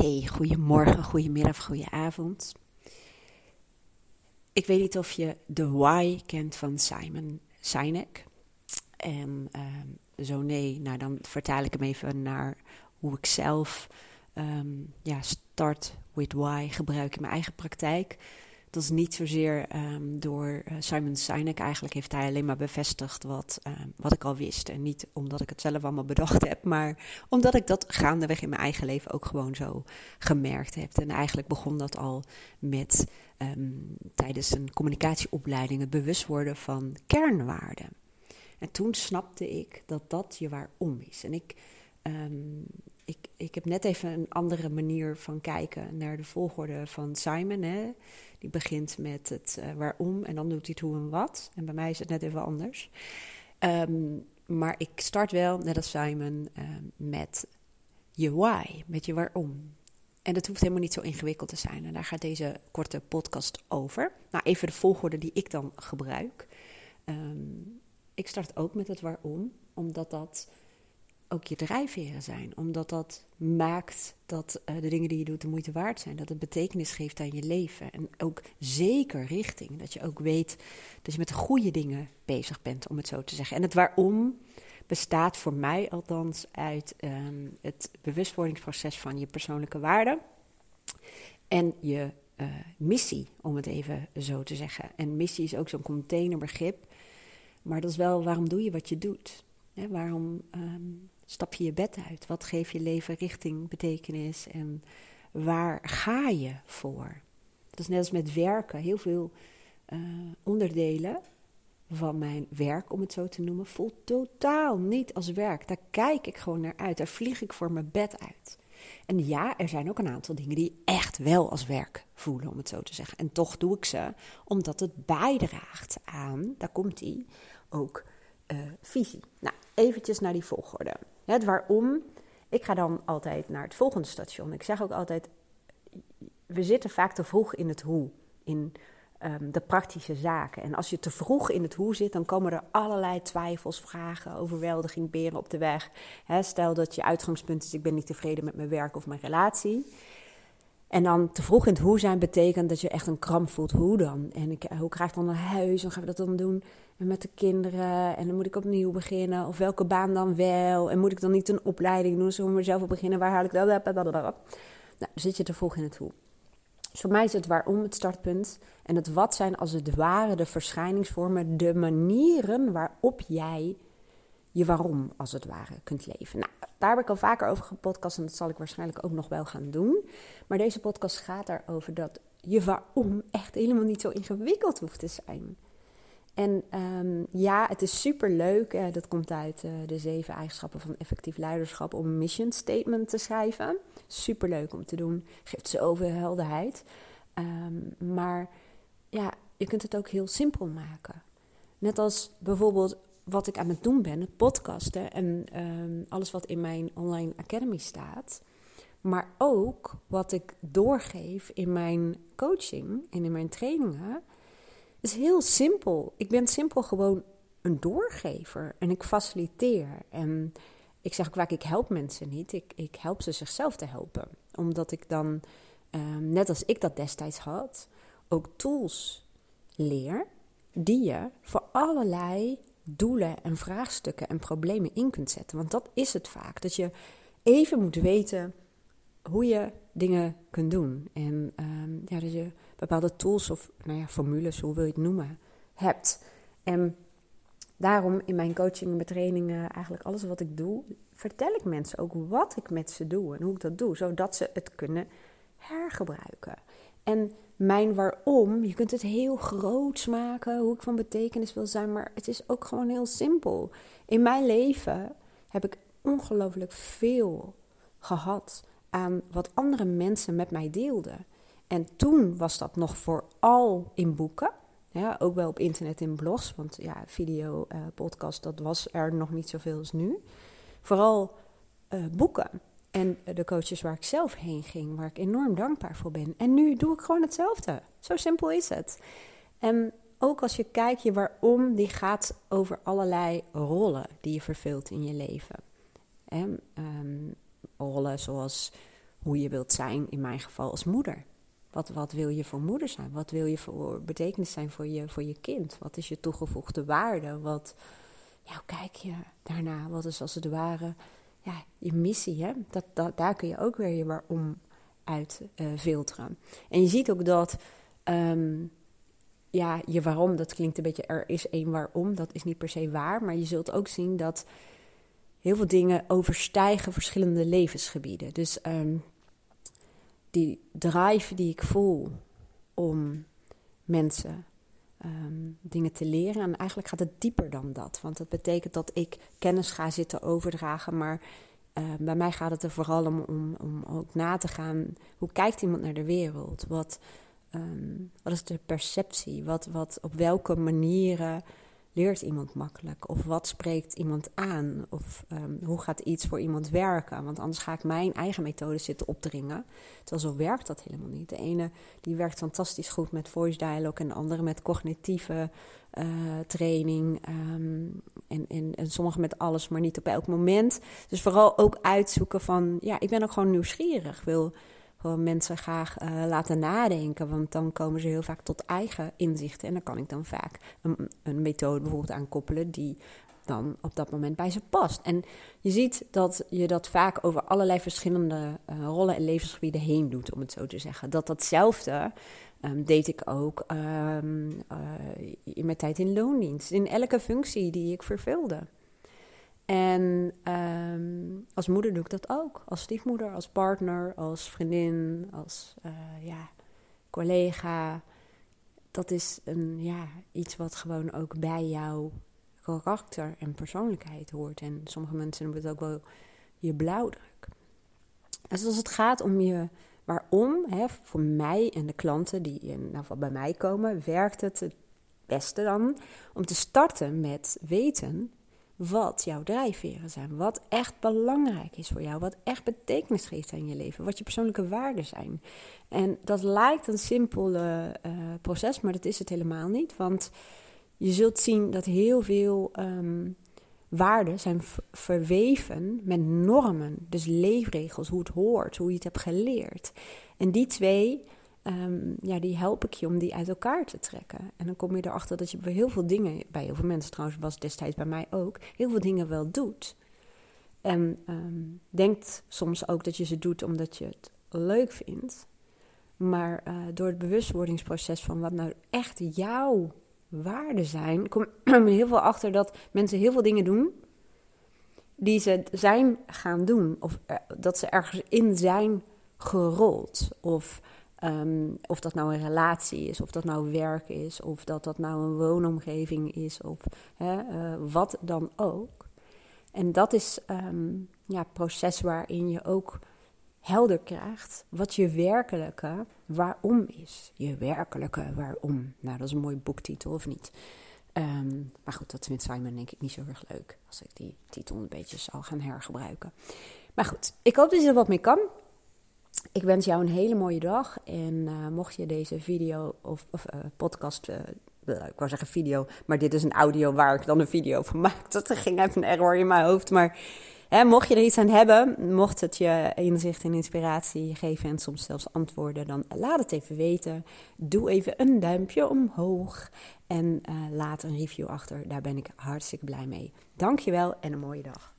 Hey, goedemorgen, goedemiddag, goedenavond. Ik weet niet of je The Why kent van Simon Sinek. En uh, zo nee, nou dan vertaal ik hem even naar hoe ik zelf um, ja, start with why gebruik in mijn eigen praktijk. Dat is niet zozeer um, door uh, Simon Sinek. Eigenlijk heeft hij alleen maar bevestigd wat, uh, wat ik al wist. En niet omdat ik het zelf allemaal bedacht heb, maar omdat ik dat gaandeweg in mijn eigen leven ook gewoon zo gemerkt heb. En eigenlijk begon dat al met um, tijdens een communicatieopleiding het bewust worden van kernwaarden. En toen snapte ik dat dat je waarom is. En ik, ik, ik heb net even een andere manier van kijken naar de volgorde van Simon. Hè. Die begint met het uh, waarom en dan doet hij het hoe en wat. En bij mij is het net even anders. Um, maar ik start wel, net als Simon, um, met je why, met je waarom. En dat hoeft helemaal niet zo ingewikkeld te zijn. En daar gaat deze korte podcast over. Nou, even de volgorde die ik dan gebruik. Um, ik start ook met het waarom, omdat dat ook je drijfveren zijn. Omdat dat maakt dat uh, de dingen die je doet de moeite waard zijn. Dat het betekenis geeft aan je leven. En ook zeker richting. Dat je ook weet dat je met de goede dingen bezig bent, om het zo te zeggen. En het waarom bestaat voor mij althans uit um, het bewustwordingsproces van je persoonlijke waarden. En je uh, missie, om het even zo te zeggen. En missie is ook zo'n containerbegrip. Maar dat is wel waarom doe je wat je doet. Waarom um, stap je je bed uit? Wat geeft je leven richting, betekenis en waar ga je voor? Dat is net als met werken. Heel veel uh, onderdelen van mijn werk, om het zo te noemen, voelt totaal niet als werk. Daar kijk ik gewoon naar uit. Daar vlieg ik voor mijn bed uit. En ja, er zijn ook een aantal dingen die echt wel als werk voelen, om het zo te zeggen. En toch doe ik ze omdat het bijdraagt aan, daar komt die, ook uh, visie. Nou, eventjes naar die volgorde. Het waarom. Ik ga dan altijd naar het volgende station. Ik zeg ook altijd: we zitten vaak te vroeg in het hoe, in um, de praktische zaken. En als je te vroeg in het hoe zit, dan komen er allerlei twijfels, vragen, overweldiging, beren op de weg. Stel dat je uitgangspunt is: ik ben niet tevreden met mijn werk of mijn relatie. En dan te vroeg in het hoe zijn betekent dat je echt een kramp voelt. Hoe dan? En ik, hoe krijg ik dan een huis? Hoe gaan we dat dan doen? En met de kinderen? En dan moet ik opnieuw beginnen. Of welke baan dan wel? En moet ik dan niet een opleiding doen? Zullen we maar zelf op beginnen? Waar haal ik dat? Nou, zit je te vroeg in het hoe. Dus voor mij is het waarom het startpunt. En het wat zijn als het ware de verschijningsvormen, de manieren waarop jij je waarom als het ware kunt leven. Nou, daar heb ik al vaker over gepodcast en dat zal ik waarschijnlijk ook nog wel gaan doen. Maar deze podcast gaat erover dat je waarom echt helemaal niet zo ingewikkeld hoeft te zijn. En um, ja, het is super leuk. Uh, dat komt uit uh, de zeven eigenschappen van effectief leiderschap om een mission statement te schrijven. Super leuk om te doen. Geeft zoveel helderheid. Um, maar ja, je kunt het ook heel simpel maken. Net als bijvoorbeeld wat ik aan het doen ben, het podcasten en um, alles wat in mijn online academy staat. Maar ook wat ik doorgeef in mijn coaching en in mijn trainingen. is heel simpel. Ik ben simpel gewoon een doorgever en ik faciliteer. En ik zeg ook vaak, ik help mensen niet. Ik, ik help ze zichzelf te helpen. Omdat ik dan, um, net als ik dat destijds had, ook tools leer die je voor allerlei doelen en vraagstukken en problemen in kunt zetten. Want dat is het vaak. Dat je even moet weten hoe je dingen kunt doen. En um, ja, dat je bepaalde tools of nou ja, formules, hoe wil je het noemen, hebt. En daarom in mijn coaching en mijn trainingen, eigenlijk alles wat ik doe, vertel ik mensen ook wat ik met ze doe en hoe ik dat doe, zodat ze het kunnen hergebruiken. En mijn waarom, je kunt het heel groots maken, hoe ik van betekenis wil zijn, maar het is ook gewoon heel simpel. In mijn leven heb ik ongelooflijk veel gehad aan wat andere mensen met mij deelden. En toen was dat nog vooral in boeken. Ja, ook wel op internet in blogs. Want ja, video, uh, podcast, dat was er nog niet zoveel als nu. Vooral uh, boeken. En de coaches waar ik zelf heen ging, waar ik enorm dankbaar voor ben. En nu doe ik gewoon hetzelfde. Zo simpel is het. En ook als je kijkt, je waarom, die gaat over allerlei rollen die je vervult in je leven. En, um, rollen zoals hoe je wilt zijn, in mijn geval als moeder. Wat, wat wil je voor moeder zijn? Wat wil je voor betekenis zijn voor je, voor je kind? Wat is je toegevoegde waarde? Wat, ja, kijk je daarna? Wat is als het ware ja, je missie? Hè? Dat, dat, daar kun je ook weer je waarom uit uh, filteren. En je ziet ook dat ehm, ja, je waarom, dat klinkt een beetje er is één waarom, dat is niet per se waar. Maar je zult ook zien dat heel veel dingen overstijgen verschillende levensgebieden. Dus ehm, die drive die ik voel om mensen ehm, dingen te leren. En eigenlijk gaat het dieper dan dat. Want dat betekent dat ik kennis ga zitten overdragen. Maar uh, bij mij gaat het er vooral om, om, om ook na te gaan. Hoe kijkt iemand naar de wereld? Wat, um, wat is de perceptie? Wat, wat, op welke manieren leert iemand makkelijk? Of wat spreekt iemand aan? Of um, hoe gaat iets voor iemand werken? Want anders ga ik mijn eigen methode zitten opdringen. Terwijl zo werkt dat helemaal niet. De ene die werkt fantastisch goed met voice dialogue en de andere met cognitieve uh, training. Um, en, en, en sommige met alles, maar niet op elk moment. Dus vooral ook uitzoeken van, ja, ik ben ook gewoon nieuwsgierig. Wil gewoon mensen graag uh, laten nadenken. Want dan komen ze heel vaak tot eigen inzichten. En dan kan ik dan vaak een, een methode bijvoorbeeld aankoppelen die dan op dat moment bij ze past. En je ziet dat je dat vaak over allerlei verschillende uh, rollen en levensgebieden heen doet, om het zo te zeggen. Dat datzelfde um, deed ik ook um, uh, in mijn tijd in loondienst. In elke functie die ik vervulde. En um, als moeder doe ik dat ook. Als stiefmoeder, als partner, als vriendin, als uh, ja, collega. Dat is een, ja, iets wat gewoon ook bij jouw karakter en persoonlijkheid hoort. En sommige mensen noemen het ook wel je blauwdruk. Dus als het gaat om je waarom, hè, voor mij en de klanten die in, nou, bij mij komen, werkt het het beste dan om te starten met weten wat jouw drijfveren zijn. Wat echt belangrijk is voor jou. Wat echt betekenis geeft aan je leven. Wat je persoonlijke waarden zijn. En dat lijkt een simpel uh, proces, maar dat is het helemaal niet. Want je zult zien dat heel veel um, waarden zijn verweven met normen. Dus leefregels, hoe het hoort, hoe je het hebt geleerd. En die twee um, ja, die help ik je om die uit elkaar te trekken. En dan kom je erachter dat je bij heel veel dingen, bij heel veel mensen trouwens, was destijds bij mij ook, heel veel dingen wel doet. En um, denkt soms ook dat je ze doet omdat je het leuk vindt. Maar uh, door het bewustwordingsproces van wat nou echt jouw waarden zijn, kom je heel veel achter dat mensen heel veel dingen doen die ze zijn gaan doen. Of uh, dat ze ergens in zijn gerold. Of Um, of dat nou een relatie is, of dat nou werk is, of dat dat nou een woonomgeving is, of hè, uh, wat dan ook. En dat is um, ja, proces waarin je ook helder krijgt wat je werkelijke waarom is. Je werkelijke waarom. Nou, dat is een mooi boektitel, of niet? Um, maar goed, dat vindt Simon denk ik niet zo erg leuk als ik die titel een beetje zal gaan hergebruiken. Maar goed, ik hoop dat je er wat mee kan. Ik wens jou een hele mooie dag. En uh, mocht je deze video of, of uh, podcast. Uh, ik wou zeggen video, maar dit is een audio waar ik dan een video van maak. Dat ging even een error in mijn hoofd. Maar hè, mocht je er iets aan hebben, mocht het je inzicht en inspiratie geven en soms zelfs antwoorden, dan laat het even weten. Doe even een duimpje omhoog en laat een review achter. Daar ben ik hartstikke blij mee. Dankjewel en een mooie dag.